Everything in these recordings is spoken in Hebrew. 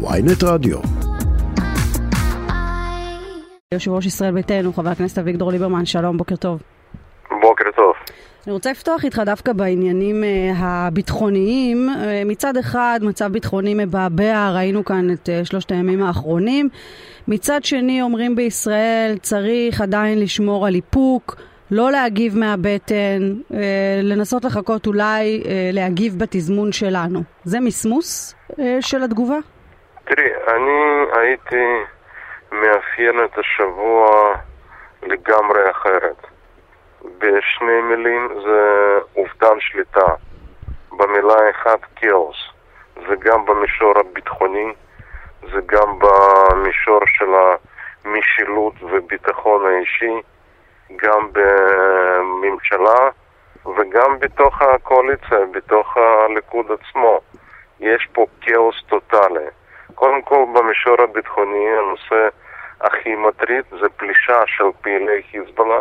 ויינט רדיו. יושב ראש ישראל ביתנו, חבר הכנסת אביגדור ליברמן, שלום, בוקר טוב. בוקר טוב. אני רוצה לפתוח איתך דווקא בעניינים uh, הביטחוניים. Uh, מצד אחד, מצב ביטחוני מבעבע, ראינו כאן את uh, שלושת הימים האחרונים. מצד שני, אומרים בישראל, צריך עדיין לשמור על איפוק, לא להגיב מהבטן, לנסות לחכות אולי להגיב בתזמון שלנו. זה מסמוס של התגובה? תראי, אני הייתי מאפיין את השבוע לגמרי אחרת. בשני מילים זה אובדן שליטה. במילה אחת כאוס. זה גם במישור הביטחוני, זה גם במישור של המשילות וביטחון האישי, גם בממשלה וגם בתוך הקואליציה, בתוך הליכוד עצמו. יש פה כאוס טוטאלי. קודם כל במישור הביטחוני הנושא הכי מטריד זה פלישה של פעילי חיזבאללה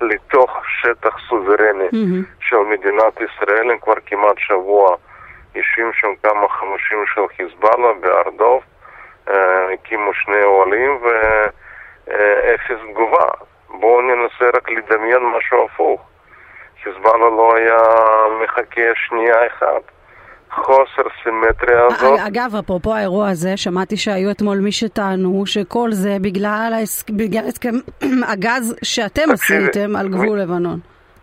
לתוך שטח סוברני mm-hmm. של מדינת ישראל, הם כבר כמעט שבוע יושבים שם כמה חמושים של חיזבאללה בהר דב, אה, הקימו שני אוהלים ואפס תגובה. בואו ננסה רק לדמיין משהו הפוך. חיזבאללה לא היה מחכה שנייה אחת. חוסר סימטריה הזאת. אגב, אפרופו האירוע הזה, שמעתי שהיו אתמול מי שטענו שכל זה בגלל, הסכם הגז שאתם עשיתם על גבול לבנון.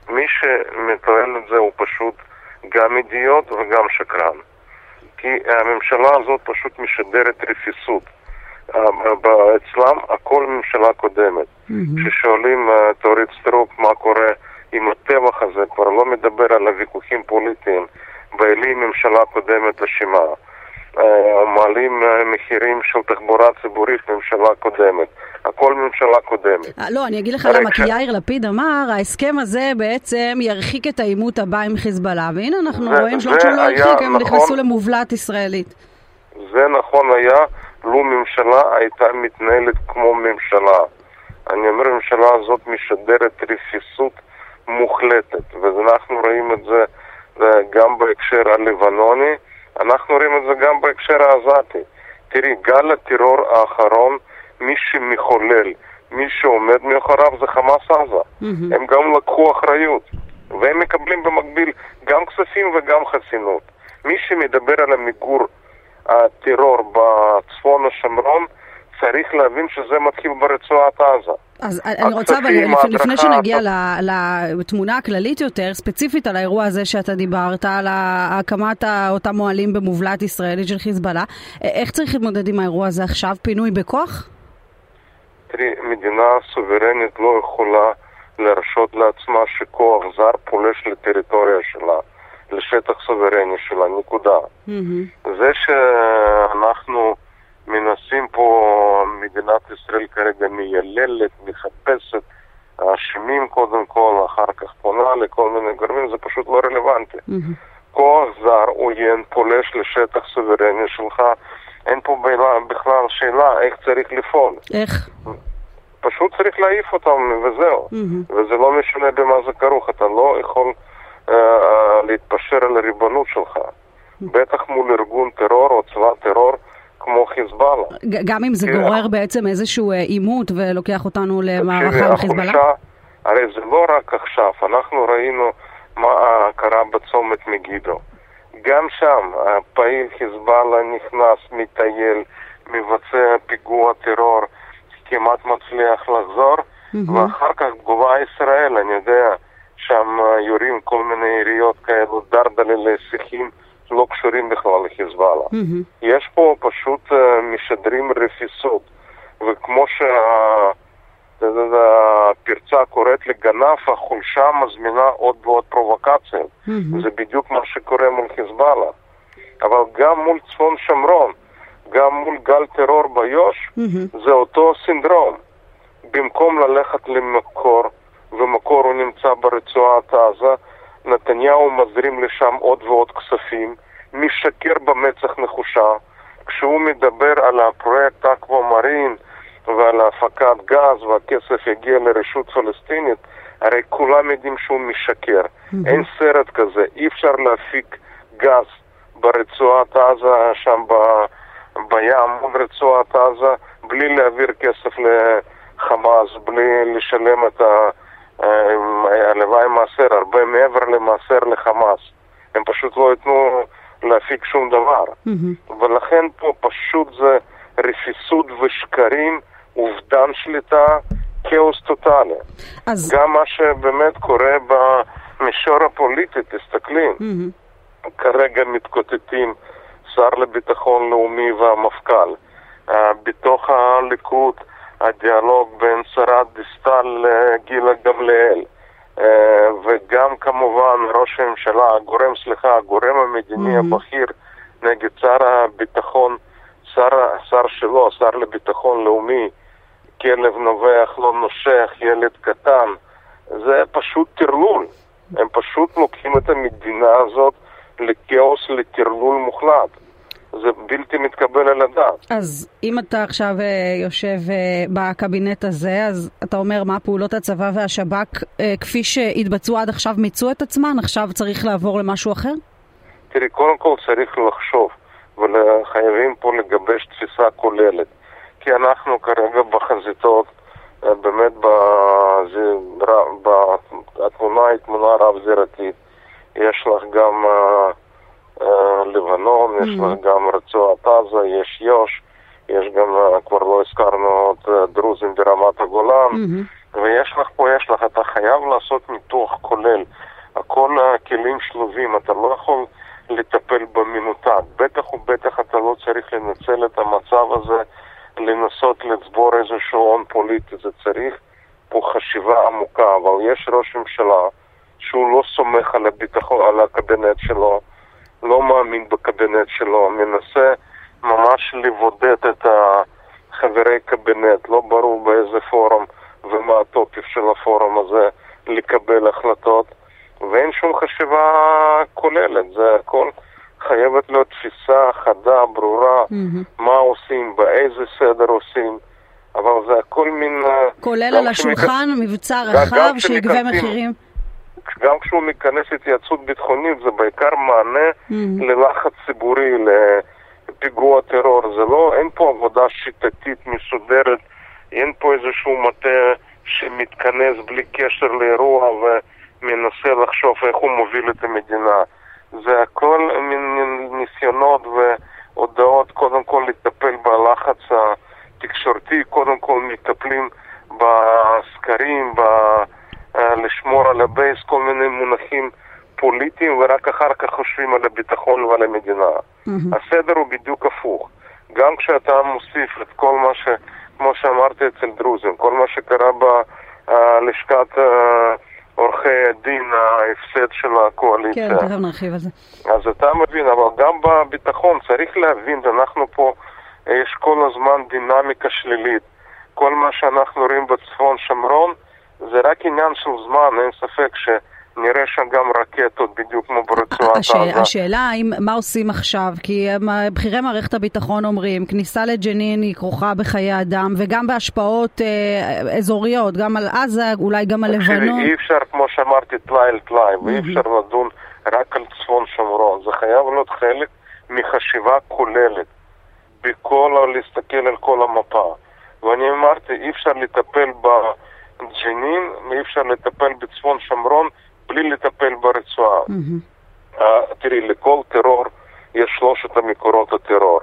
מי שמטוען את זה הוא פשוט גם אידיוט וגם שקרן. כי הממשלה הזאת פשוט משדרת רפיסות. אצלם הכל ממשלה קודמת. כששואלים את אורית סטרוק מה קורה עם הטבח הזה, כבר לא מדבר על הוויכוחים פוליטיים. ואלי ממשלה קודמת אשמה. מעלים אה, מחירים של תחבורה ציבורית ממשלה קודמת. הכל ממשלה קודמת. אה, לא, אני אגיד לך למה, כי יאיר לפיד אמר, ההסכם הזה בעצם ירחיק את העימות הבא עם חיזבאללה, והנה אנחנו רואים שלא שהוא לא הרחיק, הם נכנסו נכון. למובלעת ישראלית. זה נכון היה, לו ממשלה הייתה מתנהלת כמו ממשלה. אני אומר, הממשלה הזאת משדרת רפיסות מוחלטת, ואנחנו רואים את זה גם בהקשר הלבנוני, אנחנו רואים את זה גם בהקשר העזתי. תראי, גל הטרור האחרון, מי שמחולל, מי שעומד מאחוריו זה חמאס עזה. Mm-hmm. הם גם לקחו אחריות, והם מקבלים במקביל גם כספים וגם חסינות. מי שמדבר על המיגור הטרור בצפון השומרון, צריך להבין שזה מתחיל ברצועת עזה. אז אני רוצה, אבל לפני שנגיע לתמונה הכללית יותר, ספציפית על האירוע הזה שאתה דיברת, על הקמת אותם מועלים במובלעת ישראלית של חיזבאללה, איך צריך להתמודד עם האירוע הזה עכשיו? פינוי בכוח? תראי, מדינה סוברנית לא יכולה להרשות לעצמה שכוח זר פולש לטריטוריה שלה, לשטח סוברני שלה, נקודה. Mm-hmm. זה שאנחנו... מנסים פה, מדינת ישראל כרגע מייללת, מחפשת, אשמים קודם כל, אחר כך פונה לכל מיני גורמים, זה פשוט לא רלוונטי. כוח זר, עוין, פולש לשטח סוברני שלך, אין פה בכלל שאלה איך צריך לפעול. איך? פשוט צריך להעיף אותם וזהו. Mm-hmm. וזה לא משנה במה זה כרוך, אתה לא יכול uh, uh, להתפשר על הריבונות שלך. Mm-hmm. בטח מול ארגון טרור או צבא טרור. כמו חיזבאללה. גם אם זה גורר בעצם איזשהו אה, עימות ולוקח אותנו למערכה עם חיזבאללה? הרי זה לא רק עכשיו, אנחנו ראינו מה קרה בצומת מגידו. גם שם הפעיל חיזבאללה נכנס, מטייל, מבצע פיגוע טרור, כמעט מצליח לחזור, mm-hmm. ואחר כך תגובה ישראל, אני יודע, שם יורים כל מיני יריות כאלו, דרדלה לשיחים. לא קשורים בכלל לחיזבאללה. Mm-hmm. יש פה פשוט uh, משדרים רפיסות, וכמו שהפרצה קוראת לגנב, החולשה מזמינה עוד ועוד פרובוקציות. Mm-hmm. זה בדיוק מה שקורה מול חיזבאללה. אבל גם מול צפון שומרון, גם מול גל טרור ביו"ש, mm-hmm. זה אותו סינדרום. במקום ללכת למקור, ומקור הוא נמצא ברצועת עזה, נתניהו מזרים לשם עוד ועוד כספים, משקר במצח נחושה. כשהוא מדבר על הפרויקט אקוואמרין ועל הפקת גז והכסף יגיע לרשות פלסטינית, הרי כולם יודעים שהוא משקר. Mm-hmm. אין סרט כזה, אי אפשר להפיק גז ברצועת עזה שם ב... בים מול רצועת עזה בלי להעביר כסף לחמאס, בלי לשלם את ה... אה, הלוואי מעשר, הרבה מעבר למעשר לחמאס. הם פשוט לא ייתנו להפיק שום דבר. Mm-hmm. ולכן פה פשוט זה רפיסות ושקרים, אובדן שליטה, כאוס טוטאלי. אז... גם מה שבאמת קורה במישור הפוליטי, תסתכלי, mm-hmm. כרגע מתקוטטים שר לביטחון לאומי והמפכ"ל. Uh, בתוך הליכוד הדיאלוג בין שרת דיסטל לגילה גמליאל. Uh, וגם כמובן ראש הממשלה, הגורם, סליחה, הגורם המדיני mm-hmm. הבכיר נגד שר הביטחון, שר, שר שלו, שר לביטחון לאומי, כלב נובח, לא נושך, ילד קטן, זה פשוט טרלול. הם פשוט לוקחים את המדינה הזאת לכאוס, לטרלול מוחלט. זה בלתי מתקבל על הדעת. אז אם אתה עכשיו אה, יושב אה, בקבינט הזה, אז אתה אומר מה פעולות הצבא והשב"כ אה, כפי שהתבצעו עד עכשיו מיצו את עצמן? עכשיו צריך לעבור למשהו אחר? תראי, קודם כל צריך לחשוב, וחייבים פה לגבש תפיסה כוללת. כי אנחנו כרגע בחזיתות, באמת התמונה היא תמונה רב-זירתית. יש לך גם... לבנון, יש לך גם רצועת עזה, יש יו"ש, יש גם, כבר לא הזכרנו את דרוזים ברמת הגולן, ויש לך פה, יש לך, אתה חייב לעשות ניתוח כולל. כל הכלים שלובים, אתה לא יכול לטפל במנותק. בטח ובטח אתה לא צריך לנצל את המצב הזה, לנסות לצבור איזשהו הון פוליטי. זה צריך פה חשיבה עמוקה, אבל יש ראש ממשלה שהוא לא סומך על הביטחון, על הקבינט שלו. לא מאמין בקבינט שלו, מנסה ממש לבודד את חברי קבינט, לא ברור באיזה פורום ומה התוקף של הפורום הזה לקבל החלטות, ואין שום חשיבה כוללת, זה הכל חייבת להיות תפיסה חדה, ברורה, mm-hmm. מה עושים, באיזה סדר עושים. אבל זה הכל מין... כולל על השולחן, מבצע רחב שיגבה מחירים. גם כשהוא מכנס התייעצות ביטחונית זה בעיקר מענה mm-hmm. ללחץ ציבורי, לפיגוע טרור. זה לא, אין פה עבודה שיטתית מסודרת, אין פה איזשהו מטה שמתכנס בלי קשר לאירוע ומנסה לחשוב איך הוא מוביל את המדינה. זה הכל מין ניסיונות והודעות קודם כל לטפל בלחץ התקשורתי, קודם כל מטפלים בסקרים, ב... אה, לשמור על הבייס כל מיני מונחים פוליטיים ורק אחר כך חושבים על הביטחון ועל המדינה. Mm-hmm. הסדר הוא בדיוק הפוך. גם כשאתה מוסיף את כל מה ש... כמו שאמרתי אצל דרוזים, כל מה שקרה בלשכת אה, עורכי הדין, ההפסד של הקואליציה. כן, תכף נרחיב על זה. אז אתה מבין, אבל גם בביטחון צריך להבין, אנחנו פה, יש כל הזמן דינמיקה שלילית. כל מה שאנחנו רואים בצפון שומרון, זה רק עניין של זמן, אין ספק שנראה שם גם רקטות בדיוק כמו ברצועת הש... עזה. השאלה האם, מה עושים עכשיו? כי בכירי מערכת הביטחון אומרים, כניסה לג'נין היא כרוכה בחיי אדם וגם בהשפעות אה, אזוריות, גם על עזה, אולי גם על לבנון. אי אפשר, כמו שאמרתי, טלאי על טלאי, ואי אפשר לדון רק על צפון שומרון. זה חייב להיות חלק מחשיבה כוללת, בכל, להסתכל על כל המפה. ואני אמרתי, אי אפשר לטפל ב... ג'נין, אי אפשר לטפל בצפון שומרון בלי לטפל ברצועה. Mm-hmm. Uh, תראי, לכל טרור יש שלושת המקורות הטרור.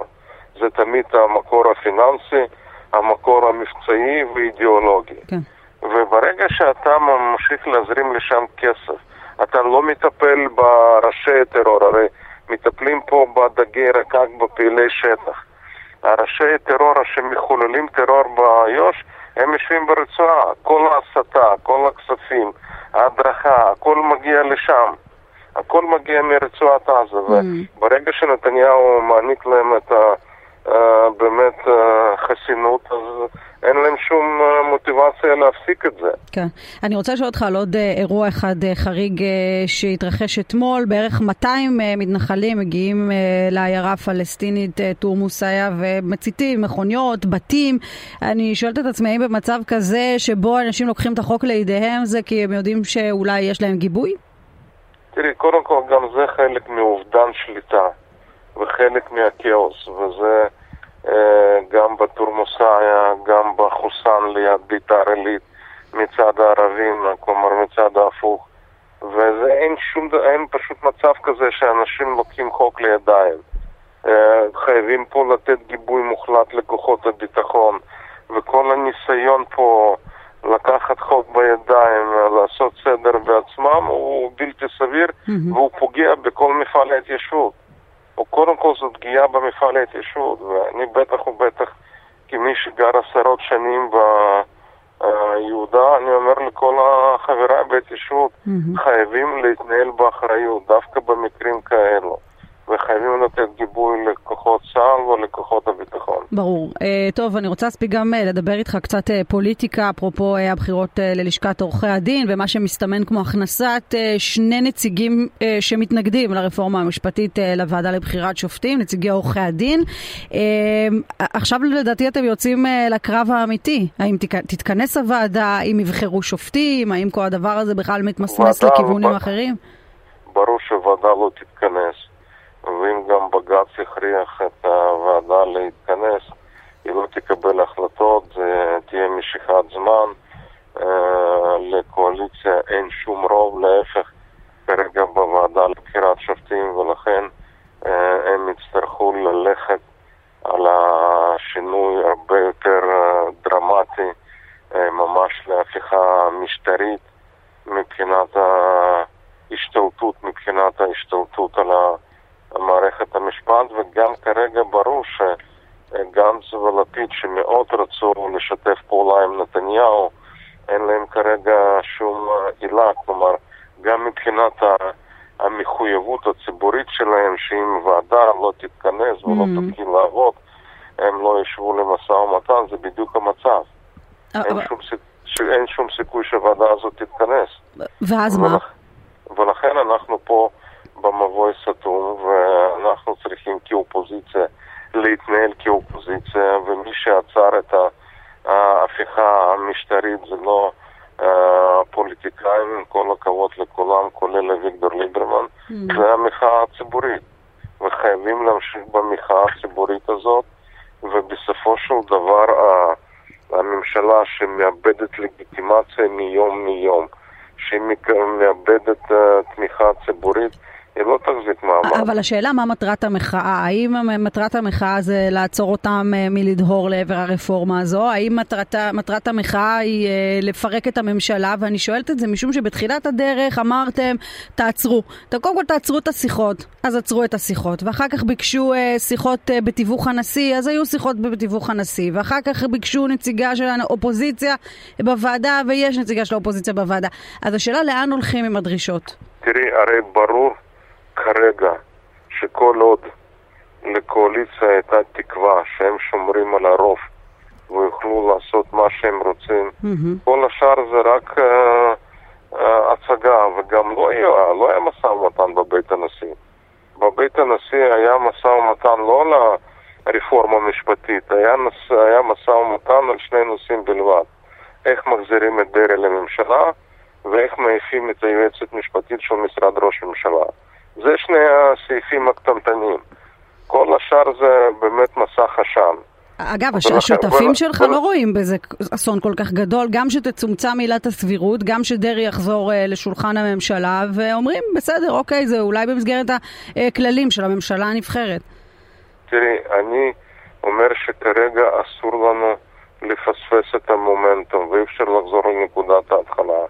זה תמיד המקור הפיננסי, המקור המבצעי ואידיאולוגי. כן. וברגע שאתה ממשיך להזרים לשם כסף, אתה לא מטפל בראשי הטרור, הרי מטפלים פה בדגי רקק בפעילי שטח. הראשי טרור שמחוללים טרור באיו"ש הם יושבים ברצועה, כל ההסתה, כל הכספים, ההדרכה, הכל מגיע לשם. הכל מגיע מרצועת עזה, mm. וברגע שנתניהו מעניק להם את ה... Uh, באמת uh, חסינות, אז אין להם שום uh, מוטיבציה להפסיק את זה. כן. אני רוצה לשאול אותך על עוד אירוע אחד חריג שהתרחש אתמול. בערך 200 uh, מתנחלים מגיעים לעיירה הפלסטינית תורמוס עיא ומציתים מכוניות, בתים. אני שואלת את עצמי, האם במצב כזה שבו אנשים לוקחים את החוק לידיהם זה כי הם יודעים שאולי יש להם גיבוי? תראי, קודם כל גם זה חלק מאובדן שליטה וחלק מהכאוס, וזה... Uh, המבצע היה גם בחוסן ליד ביתר עילית מצד הערבים, כלומר מצד ההפוך. ואין שום, אין פשוט מצב כזה שאנשים לוקחים חוק לידיים. אה, חייבים פה לתת גיבוי מוחלט לכוחות הביטחון, וכל הניסיון פה לקחת חוק בידיים, לעשות סדר בעצמם, הוא בלתי סביר, mm-hmm. והוא פוגע בכל מפעל ההתיישבות. הוא קודם כל זאת פגיעה במפעל ההתיישבות, ואני בטח ובטח, כמי שגר עשרות שנים ביהודה, אני אומר לכל החבריי בהתיישבות, mm-hmm. חייבים להתנהל באחריות, דווקא במקרים כאלו. וחייבים לתת גיבוי לכוחות צה"ל ולכוחות הביטחון. ברור. Uh, טוב, אני רוצה להספיק גם uh, לדבר איתך קצת uh, פוליטיקה, אפרופו הבחירות ללשכת עורכי הדין, ומה שמסתמן כמו הכנסת שני נציגים שמתנגדים לרפורמה המשפטית לוועדה לבחירת שופטים, נציגי עורכי הדין. עכשיו לדעתי אתם יוצאים לקרב האמיתי. האם תתכנס הוועדה, האם יבחרו שופטים, האם כל הדבר הזה בכלל מתמסמס לכיוונים ב... אחרים? ברור שהוועדה לא תתכנס. ואם גם בג"ץ יכריח את הוועדה להתכנס, היא לא תקבל החלטות, זה תהיה משיכת זמן. אה, לקואליציה אין שום רוב, להפך, כרגע בוועדה לבחירת שופטים, ולכן אה, הם יצטרכו ללכת על השינוי הרבה יותר אה, דרמטי, ממש להפיכה משטרית מבחינת ההשתלטות, מבחינת ההשתלטות על ה... מערכת המשפט, וגם כרגע ברור שגנץ ולפיד שמאוד רצו לשתף פעולה עם נתניהו, אין להם כרגע שום עילה, כלומר, גם מבחינת המחויבות הציבורית שלהם, שאם ועדה לא תתכנס ולא mm. תתחיל לעבוד, הם לא ישבו למשא ומתן, זה בדיוק המצב. אה, אין, שום סיכוי, אין שום סיכוי שהוועדה הזאת תתכנס. ואז ולכ... מה? ולכן אנחנו פה במבוי סתום, ואנחנו צריכים כאופוזיציה להתנהל כאופוזיציה, ומי שעצר את ההפיכה המשטרית זה לא הפוליטיקאים, עם כל הכבוד לכולם, כולל אביגדור ליברמן, mm. זה המחאה הציבורית. וחייבים להמשיך במחאה הציבורית הזאת, ובסופו של דבר הממשלה שמאבדת לגיטימציה מיום מיום, שהיא מאבדת תמיכה ציבורית, היא לא תחזיק מעמד. אבל השאלה מה מטרת המחאה? האם מטרת המחאה זה לעצור אותם אה, מלדהור לעבר הרפורמה הזו? האם מטרת, מטרת המחאה היא אה, לפרק את הממשלה? ואני שואלת את זה משום שבתחילת הדרך אמרתם, תעצרו. קודם כל תעצרו את השיחות, אז עצרו את השיחות. ואחר כך ביקשו אה, שיחות בתיווך הנשיא, אז היו שיחות בתיווך הנשיא. ואחר כך ביקשו נציגה של האופוזיציה בוועדה, ויש נציגה של האופוזיציה בוועדה. אז השאלה לאן הולכים עם הדרישות? תראי, הרי ברור כרגע שכל עוד לקואליציה הייתה תקווה שהם שומרים על הרוב ויוכלו לעשות מה שהם רוצים, mm-hmm. כל השאר זה רק uh, uh, הצגה, וגם לא היה, לא היה משא ומתן בבית הנשיא. בבית הנשיא היה משא ומתן לא לרפורמה המשפטית, היה, נס, היה משא ומתן על שני נושאים בלבד. איך מחזירים את דרעי לממשלה ואיך מעיפים את היועצת המשפטית של משרד ראש הממשלה. זה שני הסעיפים הקטנטנים. כל השאר זה באמת מסך עשן. אגב, השותפים. שלך. לא רואים בזה אסון כל כך גדול, גם שתצומצם עילת הסבירות, גם שדרעי יחזור uh, לשולחן הממשלה, ואומרים, בסדר, אוקיי, זה אולי במסגרת הכללים של הממשלה הנבחרת. תראי, אני אומר שכרגע אסור לנו לפספס את המומנטום, ואי אפשר לחזור לנקודת ההתחלה.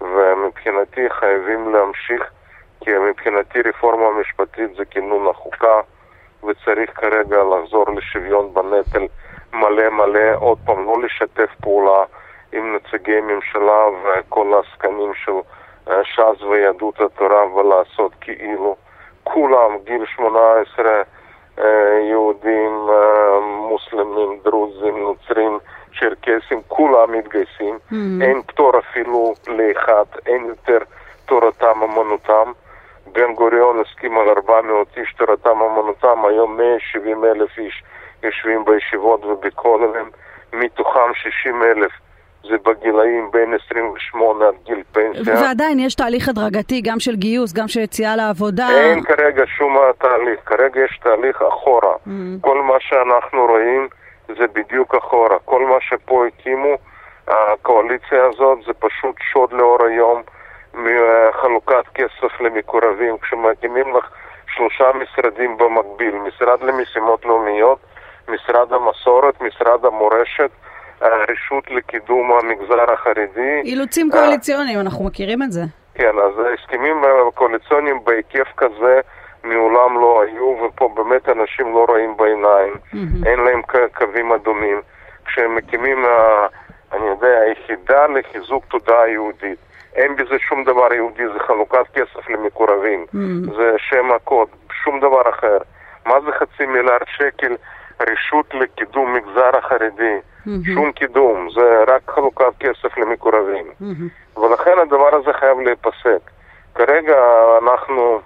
ומבחינתי חייבים להמשיך כי מבחינתי רפורמה משפטית זה כינון החוקה וצריך כרגע לחזור לשוויון בנטל מלא מלא, עוד פעם לא לשתף פעולה עם נציגי ממשלה וכל העסקנים של אה, ש"ס ויהדות התורה ולעשות כאילו כולם גיל 18 אה, יהודים, אה, מוסלמים, דרוזים, נוצרים, צ'רקסים, כולם מתגייסים, mm-hmm. אין פטור אפילו לאחד, אין יותר תורתם אמנותם. בן גוריון הסכים על 400 איש תורתם אמנותם, היום 170 אלף איש יושבים בישיבות ובכוללים, מתוכם 60 אלף זה בגילאים בין 28 עד גיל פנסיה. ועדיין יש תהליך הדרגתי גם של גיוס, גם של יציאה לעבודה. אין כרגע שום תהליך, כרגע יש תהליך אחורה. Mm. כל מה שאנחנו רואים זה בדיוק אחורה. כל מה שפה הקימו, הקואליציה הזאת, זה פשוט שוד לאור היום מחלוקת כסף למקורבים. כשמקימים לך שלושה משרדים במקביל, משרד למשימות לאומיות, משרד המסורת, משרד המורשת, הרשות לקידום המגזר החרדי. אילוצים קואליציוניים, אנחנו מכירים את זה. כן, אז הסכמים קואליציוניים בהיקף כזה מעולם לא היו, ופה באמת אנשים לא רואים בעיניים, mm-hmm. אין להם קווים אדומים. כשהם מקימים, אני יודע, היחידה לחיזוק תודעה יהודית. אין בזה שום דבר יהודי, זה חלוקת כסף למקורבים. Mm-hmm. זה שם הקוד, שום דבר אחר. מה זה חצי מיליארד שקל רשות לקידום מגזר החרדי? Mm-hmm. שום קידום, זה רק חלוקת כסף למקורבים. Mm-hmm. ולכן הדבר הזה חייב להיפסק. כרגע אנחנו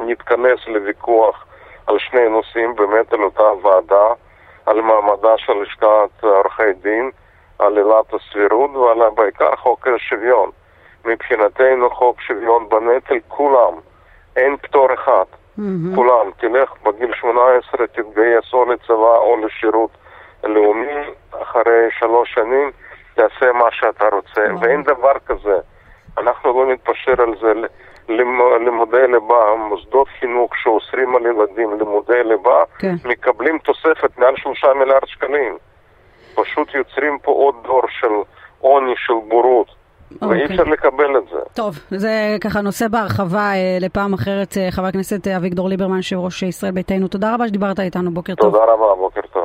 נתכנס לוויכוח על שני נושאים, באמת על אותה ועדה, על מעמדה של לשכת עורכי דין, על עילת הסבירות ועל בעיקר חוק השוויון. מבחינתנו חוק שוויון בנטל, כולם, אין פטור אחד. Mm-hmm. כולם, תלך בגיל 18, תתגייס או לצבא או לשירות לאומי, אחרי שלוש שנים תעשה מה שאתה רוצה, wow. ואין דבר כזה. אנחנו לא נתפשר על זה. לימודי ליבה, מוסדות חינוך שאוסרים על ילדים לימודי ליבה, כן. מקבלים תוספת מעל שלושה מיליארד שקלים. פשוט יוצרים פה עוד דור של עוני, של בורות. אוקיי. ואי אפשר לקבל את זה. טוב, זה ככה נושא בהרחבה אה, לפעם אחרת. אה, חבר הכנסת אביגדור ליברמן, יושב ראש ישראל ביתנו, תודה רבה שדיברת איתנו, בוקר טוב. תודה רבה, בוקר טוב.